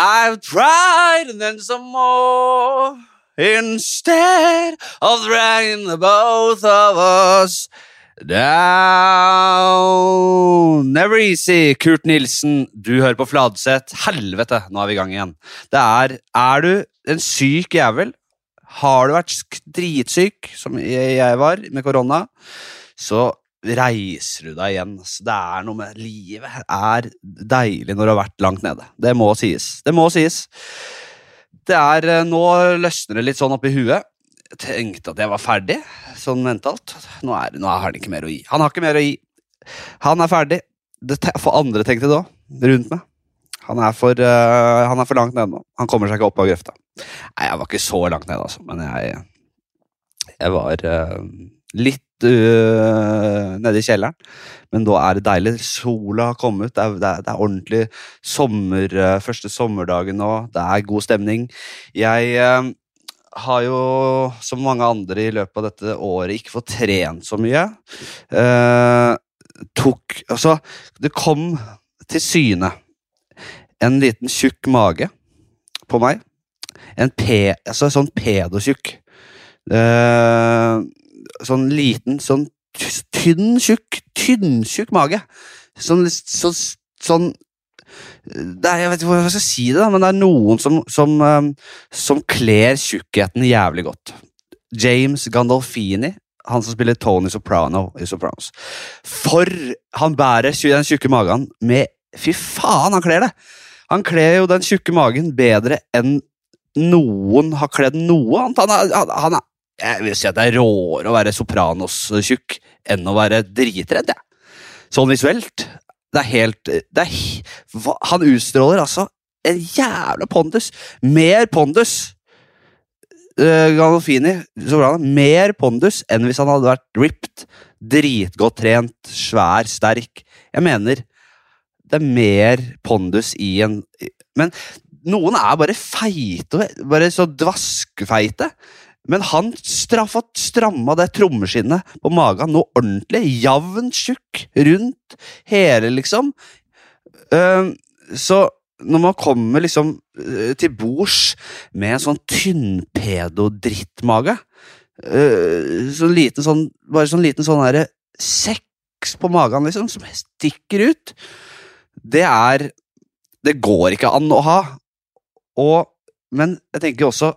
I've tried and then some more. Instead of dragging the both of us down. Never easy, Kurt Nilsen. Du hører på Fladseth. Helvete, nå er vi i gang igjen. Det er Er du en syk jævel, har du vært dritsyk, som jeg var, med korona, så reiser du deg igjen. Altså, Det er noe med Livet er deilig når du har vært langt nede. Det må sies. Det må sies. Det er eh, Nå løsner det litt sånn oppi huet. Jeg tenkte at jeg var ferdig, sånn mentalt. Nå, er, nå har han ikke mer å gi. Han har ikke mer å gi. Han er ferdig. Det for andre tenkte det òg, rundt meg. Han er, for, uh, han er for langt nede nå. Han kommer seg ikke opp av grøfta. Nei, jeg var ikke så langt nede, altså, men jeg, jeg var uh, litt uh, nede i kjelleren. Men da er det deilig. Sola har kommet, det er, det er, det er ordentlig sommer, uh, første sommerdagen nå. Det er god stemning. Jeg uh, har jo, som mange andre i løpet av dette året, ikke fått trent så mye. Tok Altså, det kom til syne en liten tjukk mage på meg. En pe, altså sånn pedotjukk. Eh, sånn liten, sånn ty- tynn, tjukk, tynntjukk mage. Sånn, så, sånn det er, Jeg vet ikke hvordan jeg skal si det, men det er noen som, som, eh, som kler tjukkheten jævlig godt. James Gandolfini, han som spiller Tony Soprano i Sopranos. For han bærer den tjukke magen med Fy faen, han kler det! Han kler jo den tjukke magen bedre enn noen har kledd noe annet. Han er, han er Jeg vil si at det er råere å være Sopranos-tjukk enn å være dritredd, jeg. Sånn visuelt. Det er helt det er, Han utstråler altså en jævla pondus. Mer pondus uh, Gandolfini, Soprano, mer pondus enn hvis han hadde vært ripped, dritgodt trent, svær, sterk. Jeg mener det er mer pondus i en Men noen er bare feite, bare så dvaskefeite. Men han straffet stramma det trommeskinnet på magen noe ordentlig. Jevnt tjukk rundt hele, liksom. Eh, så når man kommer liksom eh, til bords med en sånn tynnpedo-drittmage uh, Sånn liten sånn Bare sånn liten sånn herre seks på magen, liksom, som stikker ut. Det er Det går ikke an å ha. Og Men jeg tenker også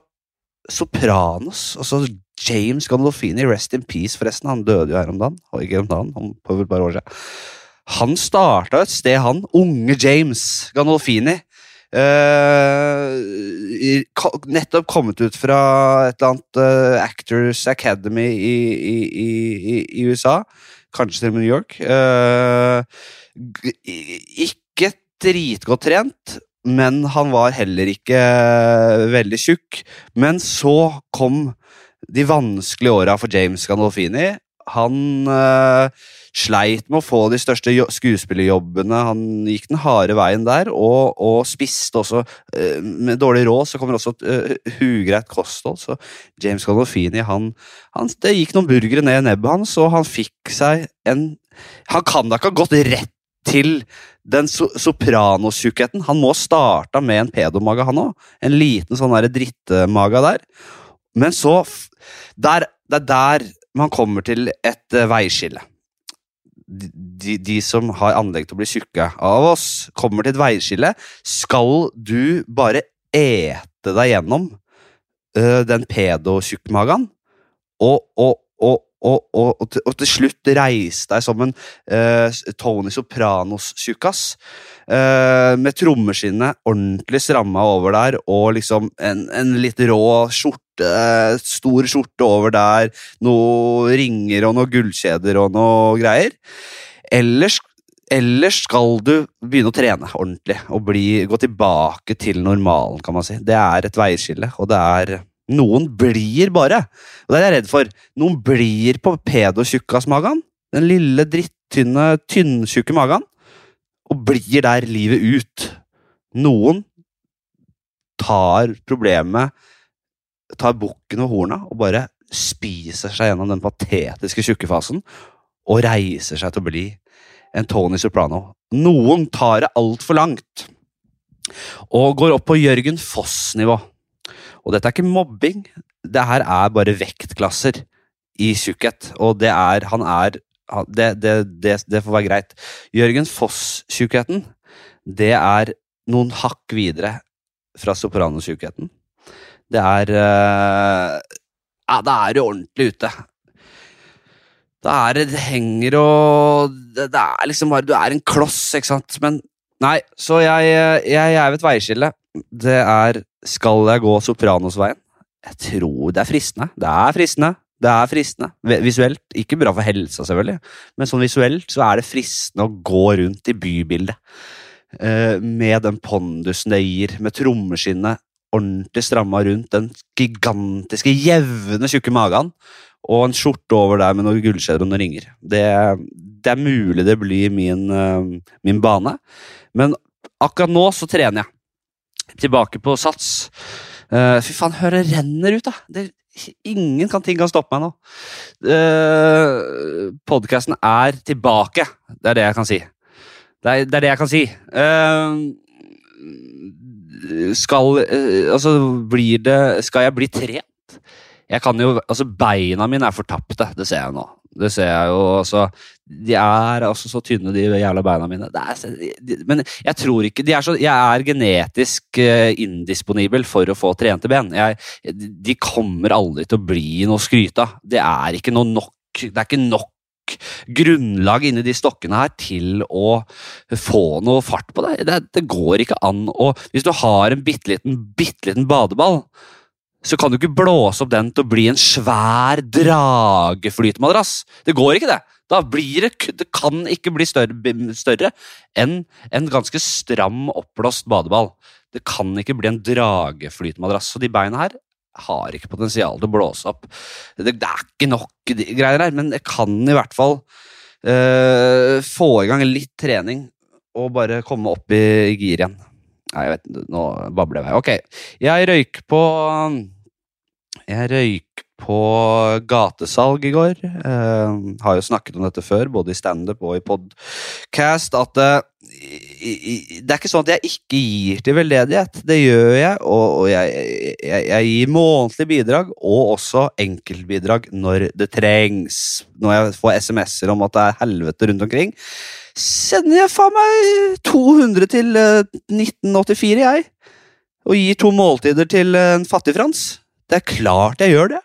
Sopranos. Altså James Gandolfini, rest in peace, forresten. Han døde jo her om dagen. Og ikke om dagen, om et par år siden. Han starta et sted, han. Unge James Gandolfini. Uh, nettopp kommet ut fra et eller annet uh, Actors Academy i, i, i, i USA. Kanskje til og med New York. Uh, ikke dritgodt trent, men han var heller ikke veldig tjukk. Men så kom de vanskelige åra for James Gandolfini. Han uh, sleit med å få de største skuespillerjobbene. Han gikk den harde veien der, og, og spiste også uh, Med dårlig råd så kommer også uh, hugreit kosthold. Så James Gandolfini han, han, Det gikk noen burgere ned i nebbet hans, og han fikk seg en Han kan da ikke ha gått rett til den so sopranos-tjukkheten. Han må ha starta med en pedomage, han òg. En liten sånn der drittmage der. Men så der, Det er der man kommer til et uh, veiskille. De, de, de som har anlegg til å bli tjukke av oss, kommer til et veiskille. Skal du bare ete deg gjennom uh, den pedo-tjukkmagen, og, og, og, og, og, og, til, og til slutt reise deg som en uh, Tony Sopranos-tjukkas. Uh, med trommeskinnet ordentlig stramma over der, og liksom en, en litt rå skjorte, uh, stor skjorte over der, noen ringer og noen gullkjeder og noe greier. Ellers Ellers skal du begynne å trene ordentlig og bli, gå tilbake til normalen, kan man si. Det er et veiskille, og det er Noen blir bare, og det er jeg redd for, noen blir på pedotjukkasmagen, den lille, drittynne, tynntjukke magen, og blir der livet ut. Noen tar problemet, tar bukken og horna, og bare spiser seg gjennom den patetiske tjukkefasen, og reiser seg til å bli en Tony Soprano. Noen tar det altfor langt. Og går opp på Jørgen Foss-nivå. Og dette er ikke mobbing, det her er bare vektklasser i tjukkhet. Og det er Han er det, det, det, det får være greit. Jørgen Foss-tjukkheten, det er noen hakk videre fra Sopranos-tjukkheten. Det er uh, Ja, da er du ordentlig ute. Da er det, henger og det, det, er liksom bare Du er en kloss, ikke sant? Men nei, så jeg, jeg, er ved et veiskille. Det er Skal jeg gå Sopranos-veien? Jeg tror det er fristende. Det er fristende. Det er fristende. Visuelt. Ikke bra for helsa, selvfølgelig, men sånn visuelt så er det fristende å gå rundt i bybildet. Uh, med den pondusen det gir, med trommeskinnet ordentlig stramma rundt den gigantiske, jevne, tjukke magen og en skjorte over der med noen gullkjeder og noen ringer. Det, det, er mulig det blir min, uh, min, bane, men akkurat nå så trener jeg. Tilbake på sats. Uh, fy faen, hør det renner ut, da! Det, ingen kan ting kan stoppe meg nå. Uh, Podkasten er tilbake. Det er det jeg kan si. Det er det, er det jeg kan si. Uh, skal Altså, blir det Skal jeg bli trent? Jeg kan jo, altså Beina mine er fortapte, det ser jeg nå. Det ser jeg jo, altså, De er altså så tynne, de jævla beina mine. Er, de, men jeg tror ikke er så, Jeg er genetisk uh, indisponibel for å få trente ben. Jeg, de kommer aldri til å bli noe skryt av. Det er ikke noe nok Det er ikke nok grunnlag inni de stokkene her til å få noe fart på det. Det, det går ikke an å Hvis du har en bitte liten, bitte liten badeball så kan du ikke blåse opp den til å bli en svær drageflytemadrass. Det går ikke, det. Da blir det, det kan ikke bli større, større enn en ganske stram, oppblåst badeball. Det kan ikke bli en drageflytemadrass. Så de beina her har ikke potensial til å blåse opp. Det, det er ikke nok greier her, men jeg kan i hvert fall uh, få i gang litt trening og bare komme opp i, i gir igjen. Nei, jeg vet, nå babler jeg. Ok, jeg røyk på Jeg røyk på gatesalg i går. Uh, har jo snakket om dette før, både i standup og i podcast, at uh, det er ikke sånn at jeg ikke gir til veldedighet. Det gjør jeg, og, jeg, jeg, jeg, gir månedlige bidrag og også enkeltbidrag når det trengs. Når jeg får SMS-er om at det er helvete rundt omkring sender jeg faen meg 200 til 1984, eh, jeg. Og gir to måltider til eh, en fattig-Frans. Det er klart jeg gjør det.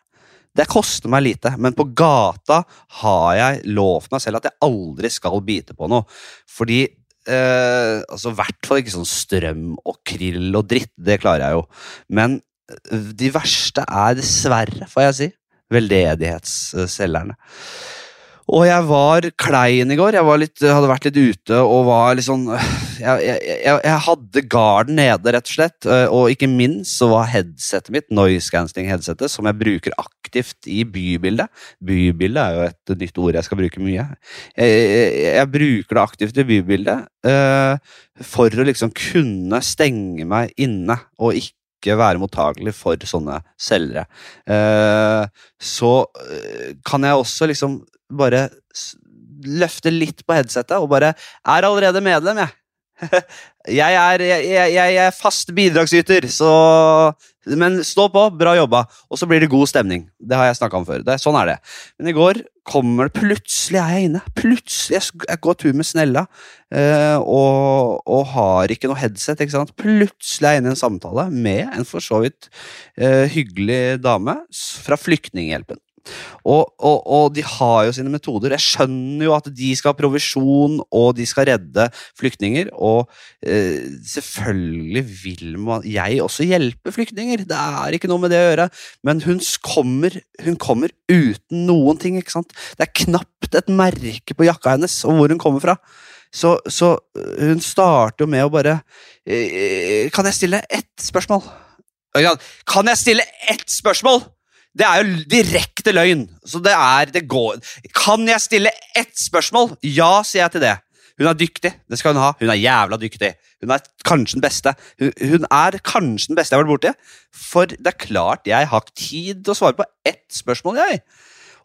Det koster meg lite, men på gata har jeg lovt meg selv at jeg aldri skal bite på noe. Fordi eh, altså, hvert fall ikke sånn strøm og krill og dritt. Det klarer jeg jo. Men eh, de verste er dessverre, får jeg si, veldedighetsselgerne. Og jeg var klein i går. Jeg litt, hadde vært litt ute og var litt sånn Jeg, jeg, jeg hadde garden nede, rett og slett. Eh, og ikke minst så var headsetet mitt, noise cancelling-headsetet, som jeg bruker aktivt i bybildet. Bybildet er jo et nytt ord jeg skal bruke mye. Jeg, jeg bruker det aktivt i bybildet uh, for å liksom kunne stenge meg inne og ikke ikke være mottagelig for sånne selgere. Uh, så uh, kan jeg også liksom bare løfte litt på headsetet og bare Er allerede medlem, jeg. jeg, er, jeg, jeg, er fast bidragsyter, så Men stå på, bra jobba. Og så blir det god stemning. Det har jeg snakka om før. Det, sånn er det. Men i går kommer det Plutselig er jeg inne. Plutselig Jeg går tur med Snella uh, og, og, har ikke noe headset. ikke sant? Plutselig er jeg inne i en samtale med en for så vidt uh, hyggelig dame fra Flyktninghjelpen. Og, og, og, de har jo sine metoder. Jeg skjønner jo at de skal ha provisjon, og de skal redde flyktninger. Og eh, selvfølgelig vil man, jeg også hjelpe flyktninger, det er ikke noe med det å gjøre. Men hun kommer, hun kommer uten noen ting. ikke sant? Det er knapt et merke på jakka hennes og hvor hun kommer fra. Så, så hun starter jo med å bare eh, Kan jeg stille ett spørsmål? Kan jeg stille ett spørsmål?! Det er jo direkte løgn. Så det er det går. Kan jeg stille ett spørsmål? Ja, sier jeg til det. Hun er dyktig. Det skal hun ha. Hun er jævla dyktig. Hun er kanskje den beste. Hun, hun er kanskje den beste jeg har vært borti. For det er klart jeg har ikke tid til å svare på ett spørsmål, jeg.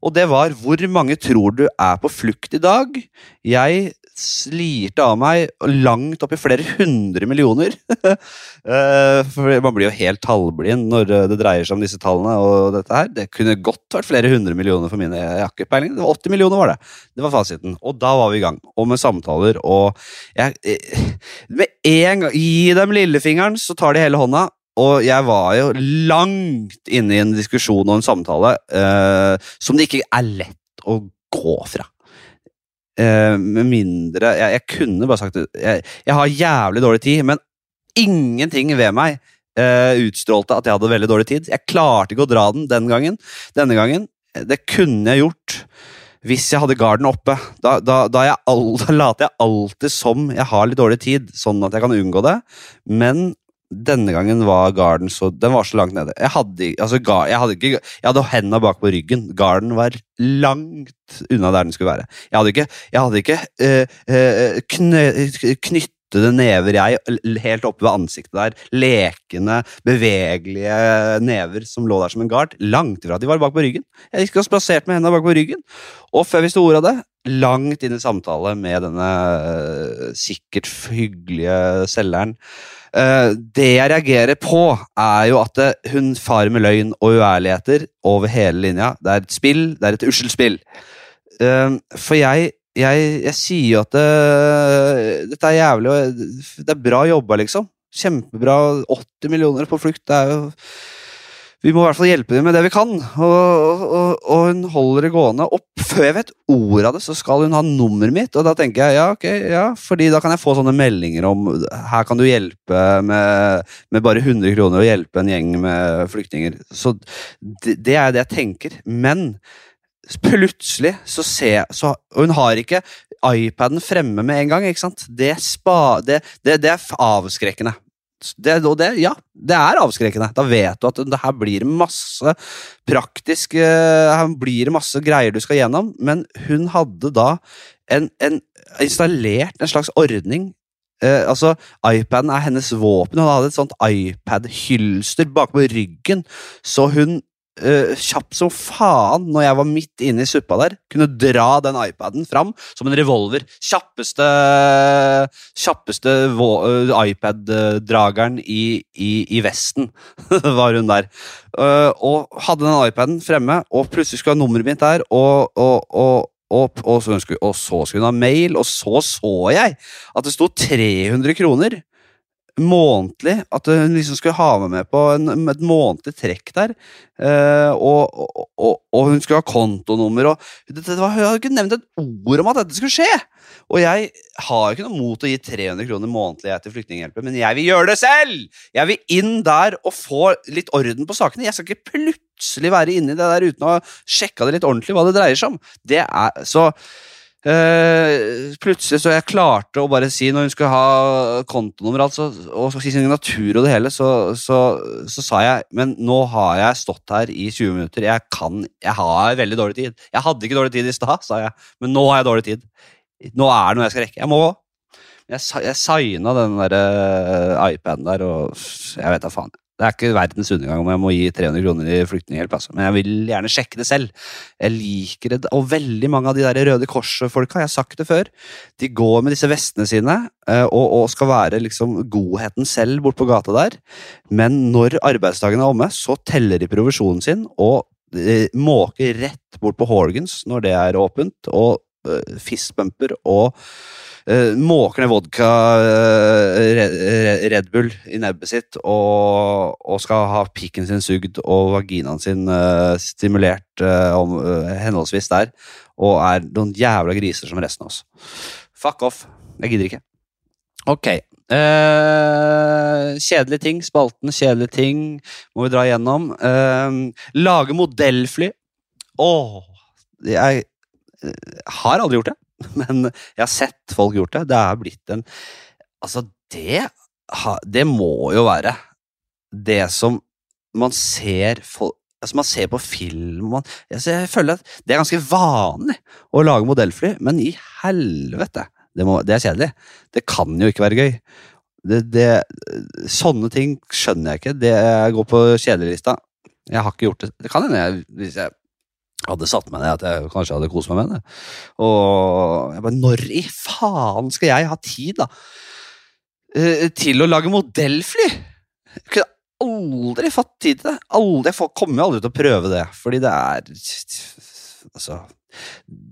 Og det var hvor mange tror du er på flukt i dag? Jeg slirte av meg langt opp i flere hundre millioner. Eh, for man blir jo helt tallblind når eh, det dreier seg om disse tallene. og dette her. Det kunne godt vært flere hundre millioner for mine. Jeg har ikke peiling. Det var 80 millioner var det. Det var fasiten. Og da var vi i gang. Og med samtaler og jeg, eh, Med en gang Gi dem lillefingeren, så tar de hele hånda. Og jeg var jo langt inne i en diskusjon og en samtale eh, som det ikke er lett å gå fra. Eh, med mindre jeg, jeg, kunne bare sagt det. Jeg, jeg, har jævlig dårlig tid, men ingenting ved meg eh, utstrålte at jeg hadde veldig dårlig tid. Jeg klarte ikke å dra den den gangen. Denne gangen. Det kunne jeg gjort hvis jeg hadde garden oppe. Da, da, da, all, da later jeg alltid som jeg har litt dårlig tid, sånn at jeg kan unngå det. Men denne gangen var garden så Den var så langt nede. Jeg hadde, altså, jeg hadde, ikke, jeg hadde hendene bak på ryggen. Garden var langt unna der den skulle være. Jeg hadde ikke, jeg hadde ikke øh, uh, kny, knyttede never, jeg, helt oppe ved ansiktet der. Lekende, bevegelige never som lå der som en gard. Langt ifra. De var bak på ryggen. Jeg gikk og plassert med hendene bak på ryggen. Og før vi sto ordet av det, langt inn i samtale med denne uh, sikkert hyggelige selgeren Eh, det jeg reagerer på, er jo at hun farer med løgn og uærligheter over hele linja. Det er et spill, det er et usselspill. spill. for jeg, jeg, jeg sier jo at det, eh, dette er jævlig og Det er bra jobba, liksom. Kjempebra. 80 millioner på flukt. Det er jo vi må i hvert fall hjelpe dem med det vi kan. Og, og, og, hun holder det gående. Og før jeg vet ordet av det, så skal hun ha nummeret mitt. Og da tenker jeg ja, ok, ja, fordi da kan jeg få sånne meldinger om her kan du hjelpe med, med bare 100 kroner og hjelpe en gjeng med flyktninger. Så det, det er det jeg tenker. Men plutselig så ser jeg så, Og hun har ikke iPaden fremme med en gang. ikke sant? Det, spa, det, det, det er avskrekkende det, det, ja, det er avskrekkende. Da vet du at det her blir masse praktisk Her blir det masse greier du skal gjennom, men hun hadde da en, en installert en slags ordning Eh, altså, iPaden er hennes våpen. Hun hadde et sånt iPad-hylster bakpå ryggen, så hun uh, kjapp som faen når jeg var midt inne i suppa der. Kunne dra den iPaden fram som en revolver. Kjappeste, kjappeste uh, iPad-drageren i, i, i, Vesten var hun der. Uh, og hadde den iPaden fremme, og plutselig skulle ha nummeret mitt der, og, og, og opp, og, så skulle, og, så skulle hun ha mail, og så så jeg at det sto 300 kroner månedlig. At hun liksom skulle ha meg med på en, et månedlig trekk der. Uh, og, og, og, hun skulle ha kontonummer. Og, det, det var, hun hadde ikke nevnt et ord om at dette skulle skje! Og jeg har jo ikke noe mot å gi 300 kroner månedlig til Flyktninghjelpen, men jeg vil gjøre det selv! Jeg vil inn der og få litt orden på sakene. Jeg skal ikke plutselig være inni det der uten å ha sjekka det litt ordentlig hva det dreier seg om. Det er, så Uh, plutselig så jeg klarte å bare si, når hun skulle ha kontonummer altså, og signatur og det hele, så, så, så, sa jeg Men nå har jeg stått her i 20 minutter. Jeg kan Jeg har veldig dårlig tid. Jeg hadde ikke dårlig tid i stad, sa jeg, men nå har jeg dårlig tid. Nå er det noe jeg skal rekke. Jeg må. Jeg, jeg signa den der uh, iPaden der, og jeg vet da faen. Det er ikke verdens undergang om jeg må gi 300 kroner i flyktninghjelp, altså. men jeg vil gjerne sjekke det selv. Jeg liker det, og veldig mange av de der Røde Kors-folka, jeg har sagt det før, de går med disse vestene sine eh, og, og skal være liksom godheten selv bort på gata der, men når arbeidsdagen er omme, så teller de provisjonen sin og eh, måker rett bort på Horgans når det er åpent, og uh, fistbumper og uh, måker ned vodka, uh, Red Bull i nebbet sitt og, og, skal ha pikken sin sugd og vaginaen sin uh, stimulert om, henholdsvis der, og er noen jævla griser som resten av oss. Fuck off. Jeg gidder ikke. Ok. Uh, kjedelige ting. Spalten kjedelige ting må vi dra igjennom. Uh, lage modellfly. Åh, oh, jeg har aldri gjort det. Men jeg har sett folk gjort det. Det er blitt en Altså, det Det må jo være det som man ser folk altså Man ser på film man, altså Jeg føler at det er ganske vanlig å lage modellfly, men i helvete! Det, må, det er kjedelig. Det kan jo ikke være gøy. Det, det, sånne ting skjønner jeg ikke. Det går på kjedelista. Jeg har ikke gjort det. Det kan hende hvis jeg hadde satt meg ned at jeg kanskje hadde kost meg med det. Og jeg bare Når i faen skal jeg ha tid, da? Eh, til å lage modellfly? Jeg kunne aldri fått tid til det. Aldri, jeg kommer jo aldri til å prøve det, fordi det er Altså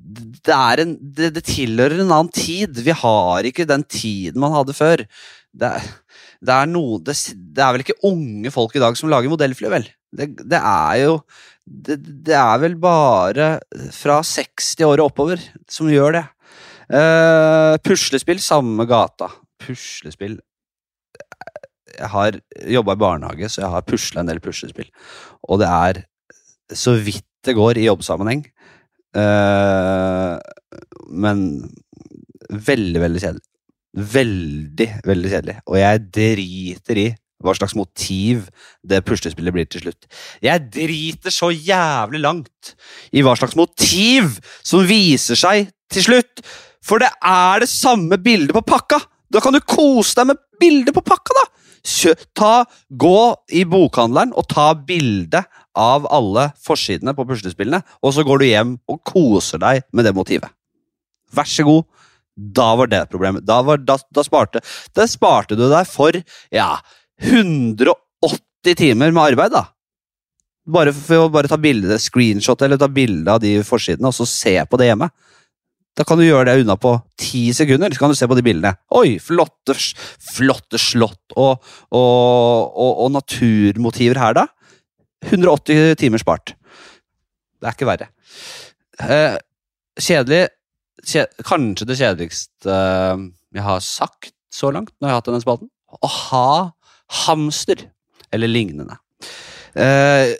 Det er en det, det tilhører en annen tid. Vi har ikke den tiden man hadde før. Det er, det er, noe, det, det er vel ikke unge folk i dag som lager modellfly, vel? Det, det er jo det, det, er vel bare fra 60 år og oppover som gjør det. Uh, puslespill, samme gata. Puslespill Jeg har jobba i barnehage, så jeg har pusla en del puslespill. Og det er så vidt det går i jobbsammenheng. Uh, men veldig, veldig kjedelig. Veldig, veldig kjedelig. Og jeg driter i hva slags motiv det puslespillet blir til slutt. Jeg driter så jævlig langt i hva slags motiv som viser seg til slutt, for det er det samme bildet på pakka! Da kan du kose deg med bildet på pakka, da! Ta, gå i bokhandleren og ta bilde av alle forsidene på puslespillene, og så går du hjem og koser deg med det motivet. Vær så god. Da var det problemet. Da, var, da, da, sparte, da sparte du deg for ja, 180 timer med arbeid, da. Bare for å bare ta bilde, screenshot eller ta bilde av de forsidene, og så se på det hjemme. Da kan du gjøre det unna på ti sekunder. Så kan du se på de bildene. Oi, flotte, flotte slott og, og, og, og naturmotiver her, da. 180 timer spart. Det er ikke verre. Eh, kjedelig kjed, Kanskje det kjedeligste eh, jeg har sagt så langt når jeg har hatt denne spalten. Å ha hamster eller lignende. Eh,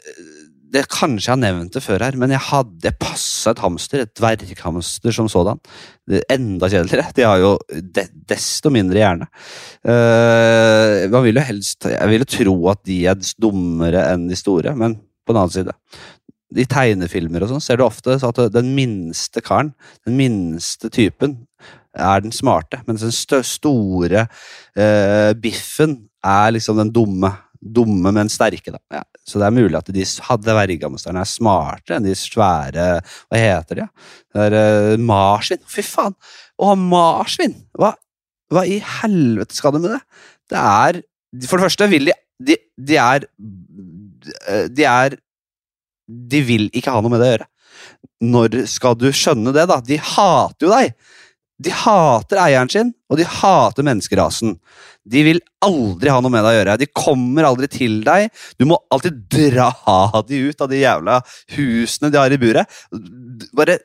det Kanskje jeg har nevnt det før her, men jeg hadde passa et hamster, et dverghamster som sådan. Enda kjedeligere. De har jo de, desto mindre hjerne. Eh, man vil jo helst Jeg vil jo tro at de er dummere enn de store, men på den annen side I tegnefilmer og sånn ser du ofte at den minste karen, den minste typen, er den smarte, mens den store eh, biffen er liksom den dumme. Dumme, men sterke, da. Ja, så det er mulig at de hadde vergamesterne er smartere enn de svære Hva heter de? Er uh, marsvin. Fy faen! Å marsvin! Hva, hva, i helvete skal de med det? Det er For det første vil de De, de er eh, De er De vil ikke ha noe med det å gjøre. Når skal du skjønne det, da? De hater jo deg! De hater eieren sin, og de hater menneskerasen. De vil aldri ha noe med deg å gjøre. De kommer aldri til deg. Du må alltid dra de ut av de jævla husene de har i buret. Bare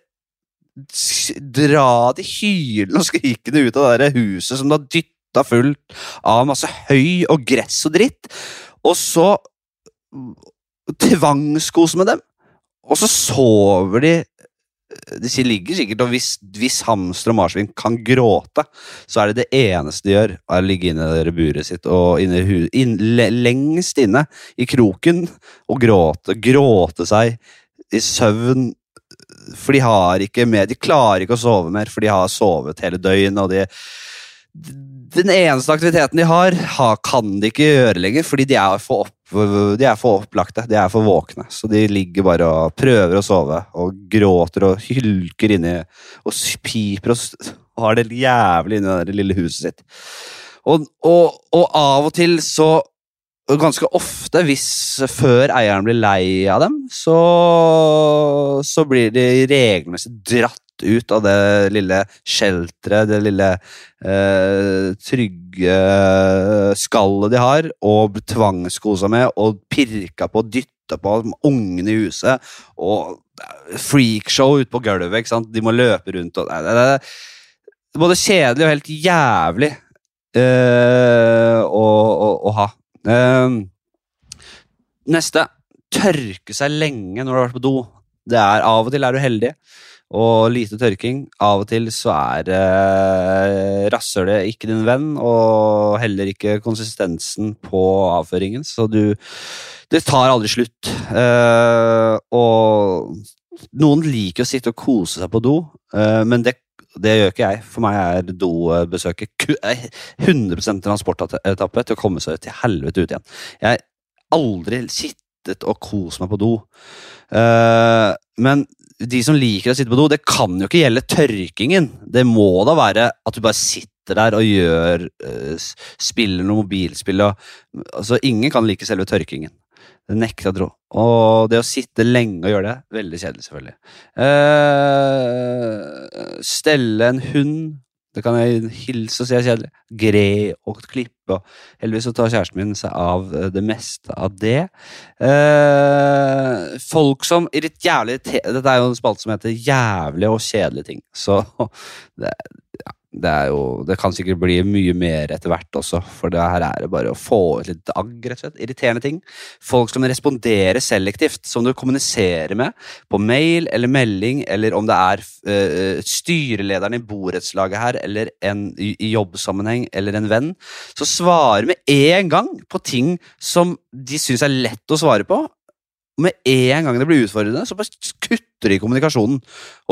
dra de hylende og skrikende ut av det der huset som du har dytta fullt av masse høy og gress og dritt. Og så tvangskose med dem. Og så sover de de ligger sikkert, og hvis, hvis hamster og marsvin kan gråte, så er det det eneste de gjør, er å ligge inne i buret sitt og inne, inn, lengst inne i kroken og gråte. Gråte seg i søvn. For de har ikke mer, de klarer ikke å sove mer, for de har sovet hele døgnet. og de den eneste aktiviteten de har, kan de ikke gjøre lenger, fordi de er for, opp, de er for opplagte. De er for våkne. Så de ligger bare og prøver å sove og gråter og hylker inni og piper og, har det jævlig inni det lille huset sitt. Og, og, og, av og til så Ganske ofte, hvis før eieren blir lei av dem, så, så blir de regelmessig dratt ut av det lille shelteret, det lille eh, trygge skallet de har, og tvangskosa med og pirka på og dytta på ungene i huset. Og freakshow ute på gulvet. ikke sant? De må løpe rundt og det, er Både kjedelig og helt jævlig eh, å, å, å, ha. Eh, neste. Tørke seg lenge når du har vært på do. Det er Av og til er du heldig og lite tørking. Av og til så er eh, rasshølet ikke din venn, og heller ikke konsistensen på avføringen, så du Det tar aldri slutt. Eh, og noen liker å sitte og kose seg på do, eh, men det det gjør ikke jeg. For meg er dobesøket 100% transportetappe til å komme seg til helvete ut igjen. Jeg har aldri sittet og kost meg på do. Uh, men de som liker å sitte på do, det kan jo ikke gjelde tørkingen. Det må da være at du bare sitter der og gjør uh, Spiller noe mobilspill og Altså, ingen kan like selve tørkingen. Det nekter jeg å tro. Og det å sitte lenge og gjøre det, veldig kjedelig, selvfølgelig. Uh, stelle en hund det kan jeg hilse og si er kjedelig. Gre og klippe. og Heldigvis så tar kjæresten min seg av eh, det meste av det. Eh, folk som Dette er jo en spalte som heter 'Jævlig og kjedelige ting. Så det, ja, det, jo, det kan sikkert bli mye mer etter hvert også, for det her er det bare å få ut litt agg, rett og slett. Irriterende ting. Folk som responderer selektivt, som du kommuniserer med på mail eller melding, eller om det er uh, styrelederen i borettslaget her, eller en i, i jobbsammenheng, eller en venn, så svarer med en gang på ting som de syns er lett å svare på, og med en gang det blir utfordrende, så bare kutter de kommunikasjonen.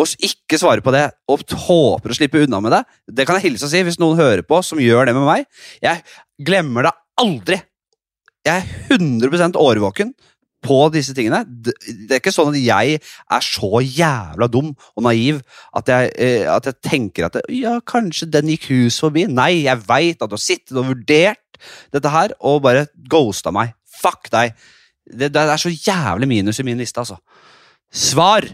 Og ikke svarer på det, og håper å slippe unna med det. Det kan jeg hilse og si hvis noen hører på som gjør det med meg. Jeg glemmer det aldri. Jeg er 100% årvåken på disse tingene. Det er ikke sånn at jeg er så jævla dum og naiv at jeg, eh, at jeg tenker at ja, kanskje den gikk hus forbi. Nei, jeg veit at du har sittet og vurdert dette her og bare ghosta meg. Fuck deg. Det, det, er så jævlig minus i min liste, altså. Svar!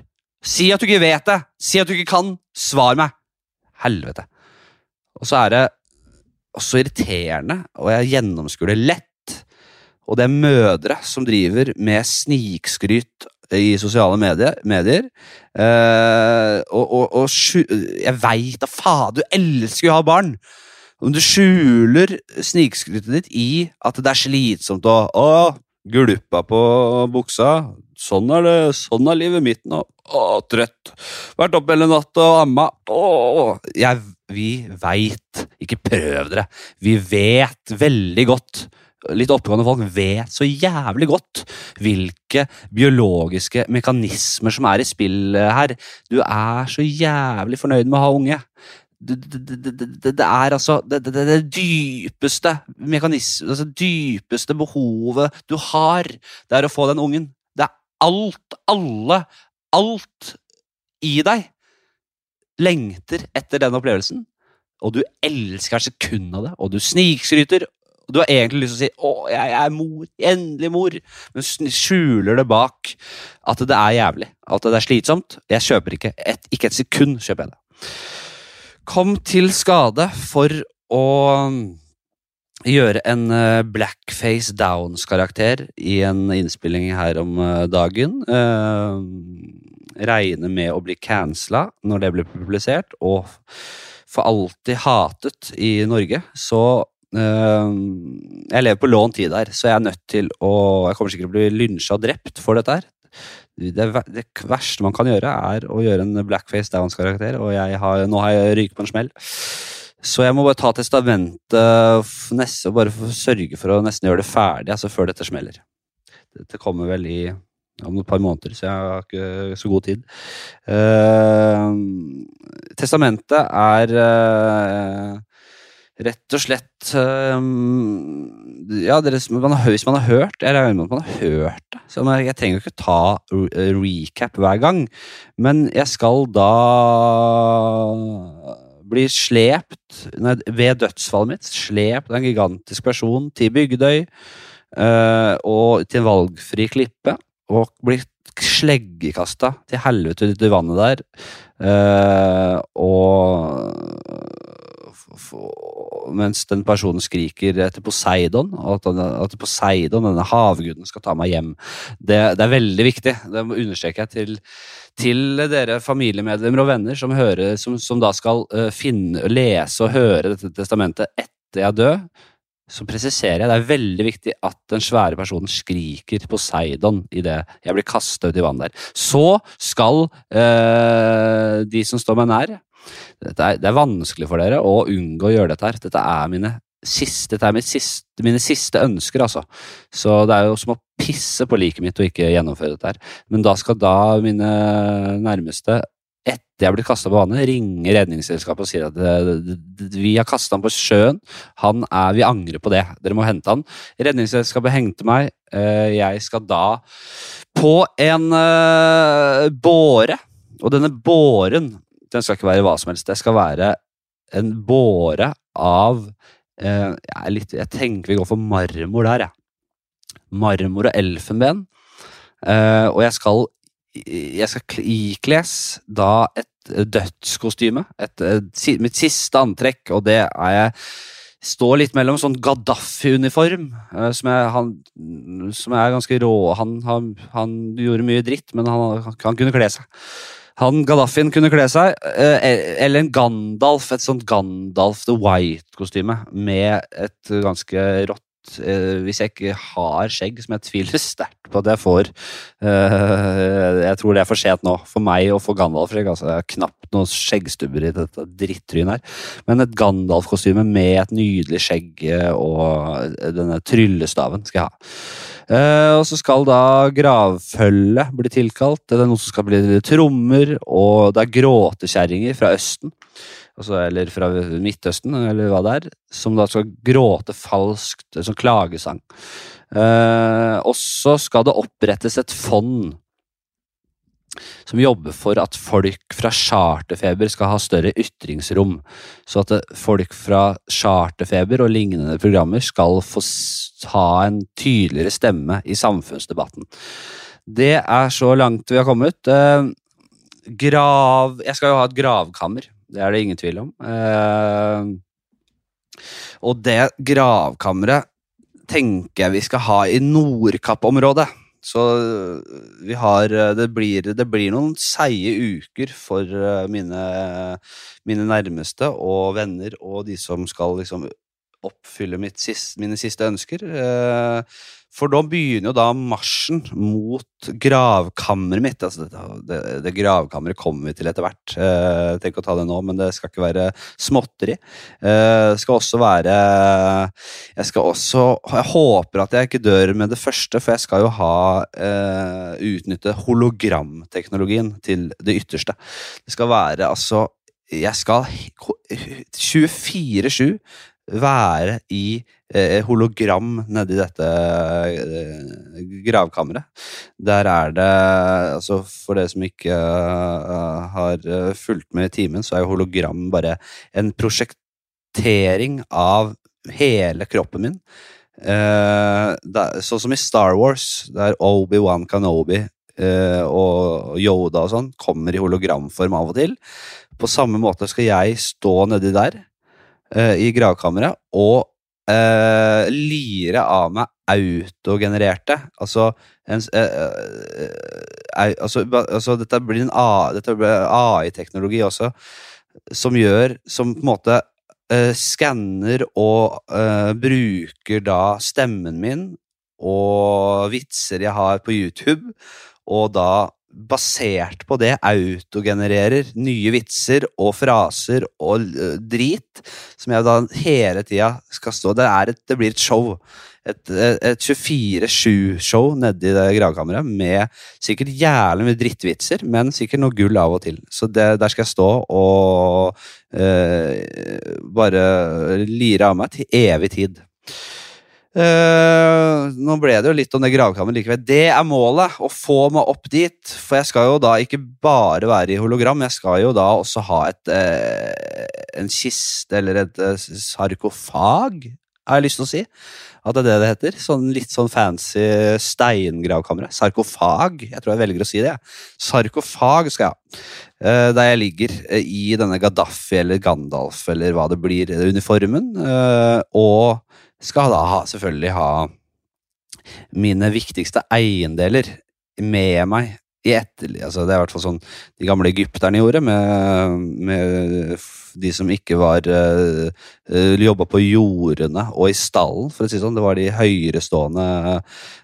Si at du ikke vet det! Si at du ikke kan! Svar meg! Helvete. Og så er det også irriterende, og jeg gjennomskuer det lett. Og det er mødre som driver med snikskryt i sosiale medier. medier. Eh, og, og, og jeg veit da faen, du elsker jo å ha barn! Om du skjuler snikskrytet ditt i at det er slitsomt og å, Gulpa på buksa. Sånn er det, sånn er livet mitt nå. Å, trøtt. Vært oppe hele natta og amma. Å, jeg, vi veit. Ikke prøv dere. Vi vet veldig godt litt oppegående folk vet så jævlig godt hvilke biologiske mekanismer som er i spill her. Du er så jævlig fornøyd med å ha unge det, det, det, er altså det, dypeste mekanisme, altså dypeste behovet du har, det er å få den ungen. Det er alt, alle, alt i deg lengter etter den opplevelsen. Og du elsker sekundet av det, og du snikskryter. Du har egentlig lyst til å si 'Å, jeg er mor. Endelig mor.' Men skjuler det bak at det er jævlig. At det er slitsomt. Jeg kjøper ikke et, ikke et sekund kjøper jeg det kom til skade for å gjøre en eh, blackface Downs-karakter i en innspilling her om eh, dagen. Regne med å bli cancela når det blir publisert, og for alltid hatet i Norge. Så jeg lever på lånt tid her, så jeg er nødt til å Jeg kommer sikkert til å bli lynsja og drept for dette her det, det, verste man kan gjøre, er å gjøre en blackface Downs-karakter, og har, nå har jeg ryket på en smell. Så jeg må bare ta testamentet og bare sørge for å nesten gjøre det ferdig altså før dette smeller. Dette kommer vel i om et par måneder, så jeg har ikke så god tid. Uh, testamentet er uh, rett og slett um, Ja, dere, man har, hvis man har hørt Jeg regner med man har hørt det. Så jeg trenger jo ikke ta recap hver gang. Men jeg skal da bli slept ved dødsfallet mitt. Slept en gigantisk person til Bygdøy øh, og til en valgfri klippe. Og bli sleggekasta til helvete ut i vannet der. Øh, og mens den personen skriker etter Poseidon, og at, at Poseidon, denne havguden, skal ta meg hjem. Det, det er veldig viktig. Det understreker jeg til, til dere familiemedlemmer og venner som, hører, som, som da skal uh, finne, lese og høre dette testamentet etter jeg er død. Så presiserer jeg det er veldig viktig at den svære personen skriker Poseidon idet jeg blir kasta ut i vannet der. Så skal uh, de som står meg nær, er, det er vanskelig for dere å unngå å gjøre dette her. Dette er mine siste, dette er siste, mine siste ønsker, altså. Så det er jo som å pisse på liket mitt å ikke gjennomføre dette her. Men da skal da mine nærmeste etter jeg blir kasta på vannet, ringe Redningsselskapet og sier at det, vi har kasta han på sjøen. Han er, Vi angrer på det. Dere må hente han. Redningsselskapet hengte meg. Eh, jeg skal da på en uh, båre. Og denne båren den skal ikke være hva som helst. Det skal være en båre av eh, jeg, litt, jeg, tenker vi går for marmor der, jeg. Marmor og elfenben. Eh, og jeg skal, jeg skal ikles da et dødskostyme. Et, et, mitt siste antrekk, og det er jeg står litt mellom sånn Gaddafi-uniform, uh, som, som, er ganske rå. Han, han, han, gjorde mye dritt, men han, han kunne kle seg. Han Gaddafien kunne kle seg, uh, eller en Gandalf, et sånt Gandalf the White-kostyme med et ganske rått Hvis jeg ikke har skjegg, som jeg tviler sterkt på at jeg får uh, Jeg tror det er for sent nå for meg og for Gandalf-skjegg. Altså, jeg har knapt noen skjeggstubber i dette drittrynet her. Men et Gandalf-kostyme med et nydelig skjegg og denne tryllestaven skal jeg ha. Og så skal da gravfølget bli tilkalt. Det er noen som skal bli trommer, og det er gråtekjerringer fra Østen altså, eller fra Midtøsten, eller hva det er, som da skal gråte falskt, som klagesang. Eh, og så skal det opprettes et fond som jobber for at folk fra charterfeber skal ha større ytringsrom. Så at folk fra charterfeber og lignende programmer skal få ha en tydeligere stemme i samfunnsdebatten. Det er så langt vi har kommet. Eh, grav Jeg skal jo ha et gravkammer. Det er det ingen tvil om. Eh, og det gravkammeret tenker jeg vi skal ha i Nordkapp-området. Så vi har det blir, det blir, noen seige uker for eh, mine, mine, nærmeste og venner og de som skal liksom oppfylle siste, mine siste ønsker. For da begynner jo da marsjen mot gravkammeret mitt. Altså det, det, det, gravkammeret kommer vi til etter hvert. Eh, tenk å ta det nå, men det skal ikke være småtteri. Eh, skal også være Jeg skal også Jeg håper at jeg ikke dør med det første, for jeg skal jo ha eh, utnytte hologramteknologien til det ytterste. Det skal være altså Jeg skal 24-7 være i hologram nedi dette eh, gravkammeret. Der er det altså For dere som ikke har fulgt med i timen, så er jo hologram bare en prosjektering av hele kroppen min. Sånn som i Star Wars, der Obi-Wan Kanobi og Yoda og sånn kommer i hologramform av og til. På samme måte skal jeg stå nedi der i gravkammeret og uh, lire av meg autogenererte. Altså, en, uh, altså, altså Dette blir en AI-teknologi også, som gjør Som på en måte skanner og bruker da stemmen min og vitser jeg har på YouTube, og da basert på det autogenererer nye vitser og fraser og drit, som jeg da hele tida skal stå Det, et, det blir et show. Et, et 24-7-show nedi det gravkammeret med sikkert jævlig mye drittvitser, men sikkert noe gull av og til. Så det, der skal jeg stå og øh, bare lire av meg til evig tid. Uh, nå ble det jo litt om det gravkammeret likevel. Det er målet, å få meg opp dit. For jeg skal jo da ikke bare være i hologram, jeg skal jo da også ha et uh, en kiste eller et uh, sarkofag, har jeg lyst til å si. At det er det det heter. Sånn litt sånn fancy steingravkammer. Sarkofag. Jeg tror jeg velger å si det. Sarkofag skal jeg ha. Der jeg ligger i denne Gaddafi eller Gandalf eller hva det blir, uniformen. Og skal da ha, selvfølgelig ha mine viktigste eiendeler med meg i etter... Altså det er i hvert fall sånn de gamle egypterne gjorde, med, med de som ikke var uh, eh, eh, Jobba på jordene og i stallen, for å si sånn. Det var de høyerestående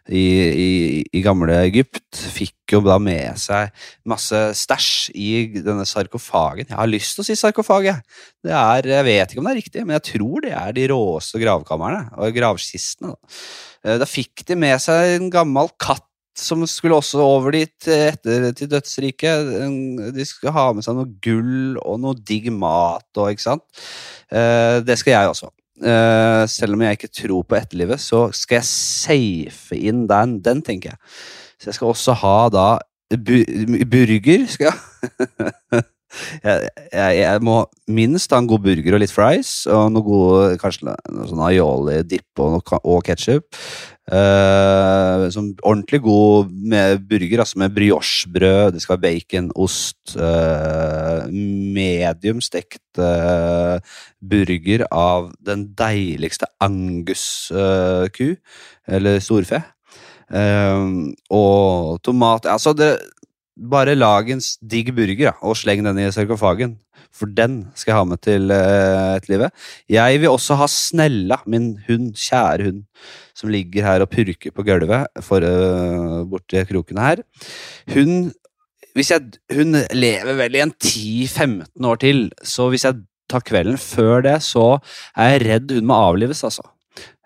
i, i, i gamle Egypt. Fikk jo da med seg masse stæsj i denne sarkofagen. Jeg har lyst til å si sarkofag, jeg. Det er, jeg vet ikke om det er riktig, men jeg tror det er de råeste gravkamrene og gravkistene. Da. Eh, da fikk de med seg en gammel katt som skulle også over dit etter til dødsriket. De skulle ha med seg noe gull og noe digg mat og ikke sant. Eh, det skal jeg også. Eh, selv om jeg ikke tror på etterlivet, så skal jeg safe inn den, den tenker jeg. Så jeg skal også ha da burger. skal jeg jeg, jeg, jeg må minst ha en god burger og litt fries, og noe gode, kanskje noe sånn aioli-dipp og, og ketsjup. Som ordentlig god med burger, altså med briochebrød, det skal være bacon, ost uh, Medium stekt uh, burger av den deiligste angus-ku, eller storfe. Eh, og tomat Altså, det bare lag en digg burger ja, og sleng den i sarkofagen. For den skal jeg ha med til uh, livet. Jeg vil også ha Snella, min hund, kjære hund, som ligger her og purker på gulvet for, uh, borti krokene her. Hun, jeg, hun lever vel i en 10-15 år til, så hvis jeg tar kvelden før det, så er jeg redd hun må avlives, altså.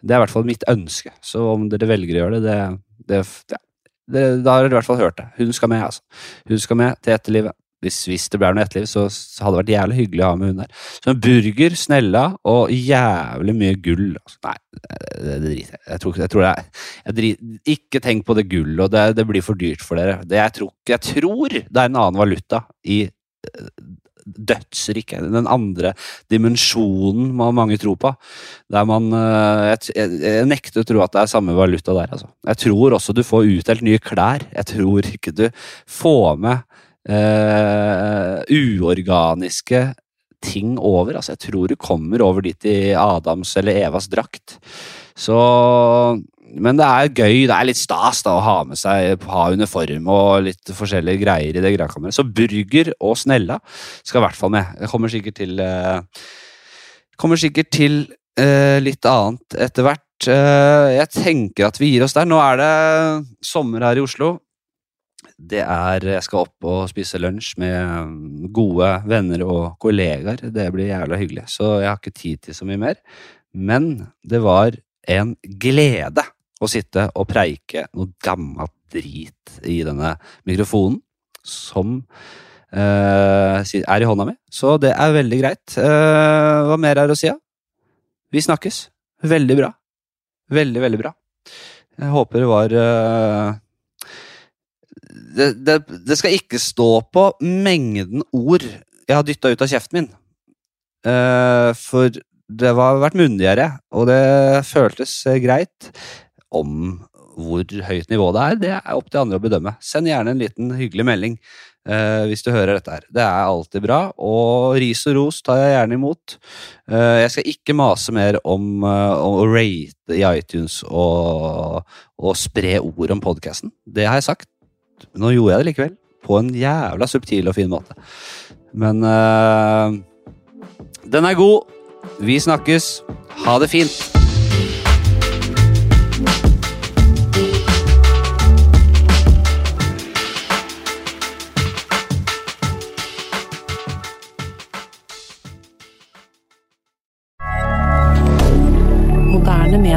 Det er i hvert fall mitt ønske, så om dere velger å gjøre det, det, det, ja, det, da har dere i hvert fall hørt det. Hun skal med, altså. Hun skal med til etterlivet. Hvis, hvis det blir noe etterliv, så så, hadde det vært jævlig hyggelig å ha med hun der. Så en burger, snella og jævlig mye gull. Altså. Nei, det, det driter jeg. Jeg tror, jeg tror det er Ikke tenk på det gullet, og det, det blir for dyrt for dere. Det, jeg, tror, jeg tror det er en annen valuta i dødsriket. Den andre dimensjonen man mange tro på. Der man eh, jeg, jeg, nekter å tro at det er samme valuta der, altså. Jeg tror også du får utdelt nye klær. Jeg tror ikke du får med eh, uorganiske ting over. Altså, jeg tror du kommer over dit i Adams eller Evas drakt. Så Men det er gøy, det er litt stas da å ha med seg ha uniform og litt forskjellige greier i det gravkammeret. Så burger og snella skal i hvert fall med. Jeg kommer sikkert til eh, Kommer sikkert til eh, litt annet etter hvert. Eh, jeg tenker at vi gir oss der. Nå er det sommer her i Oslo. Det er Jeg skal opp og spise lunsj med mm, gode venner og kollegaer. Det blir jævla hyggelig, så jeg har ikke tid til så mye mer. Men det var en glede å sitte og preike noe gammelt drit i denne mikrofonen, som eh, er i hånda mi. Så det er veldig greit. Eh, hva mer er å si? da? Vi snakkes. Veldig bra. Veldig, veldig bra. Jeg håper det var eh, det, det, det skal ikke stå på mengden ord jeg har dytta ut av kjeften min. Eh, for det har vært mundigere, og det føltes eh, greit. Om hvor høyt nivå det er, det er opp til andre å bedømme. Send gjerne en liten hyggelig melding eh, hvis du hører dette her. Det er alltid bra, og ris og ros tar jeg gjerne imot. Eh, jeg skal ikke mase mer om, eh, om å rate i iTunes og, og spre ord om podkasten. Det har jeg sagt. Nå gjorde jeg det likevel. På en jævla subtil og fin måte. Men eh, den er god. Vi snakkes. Ha det fint.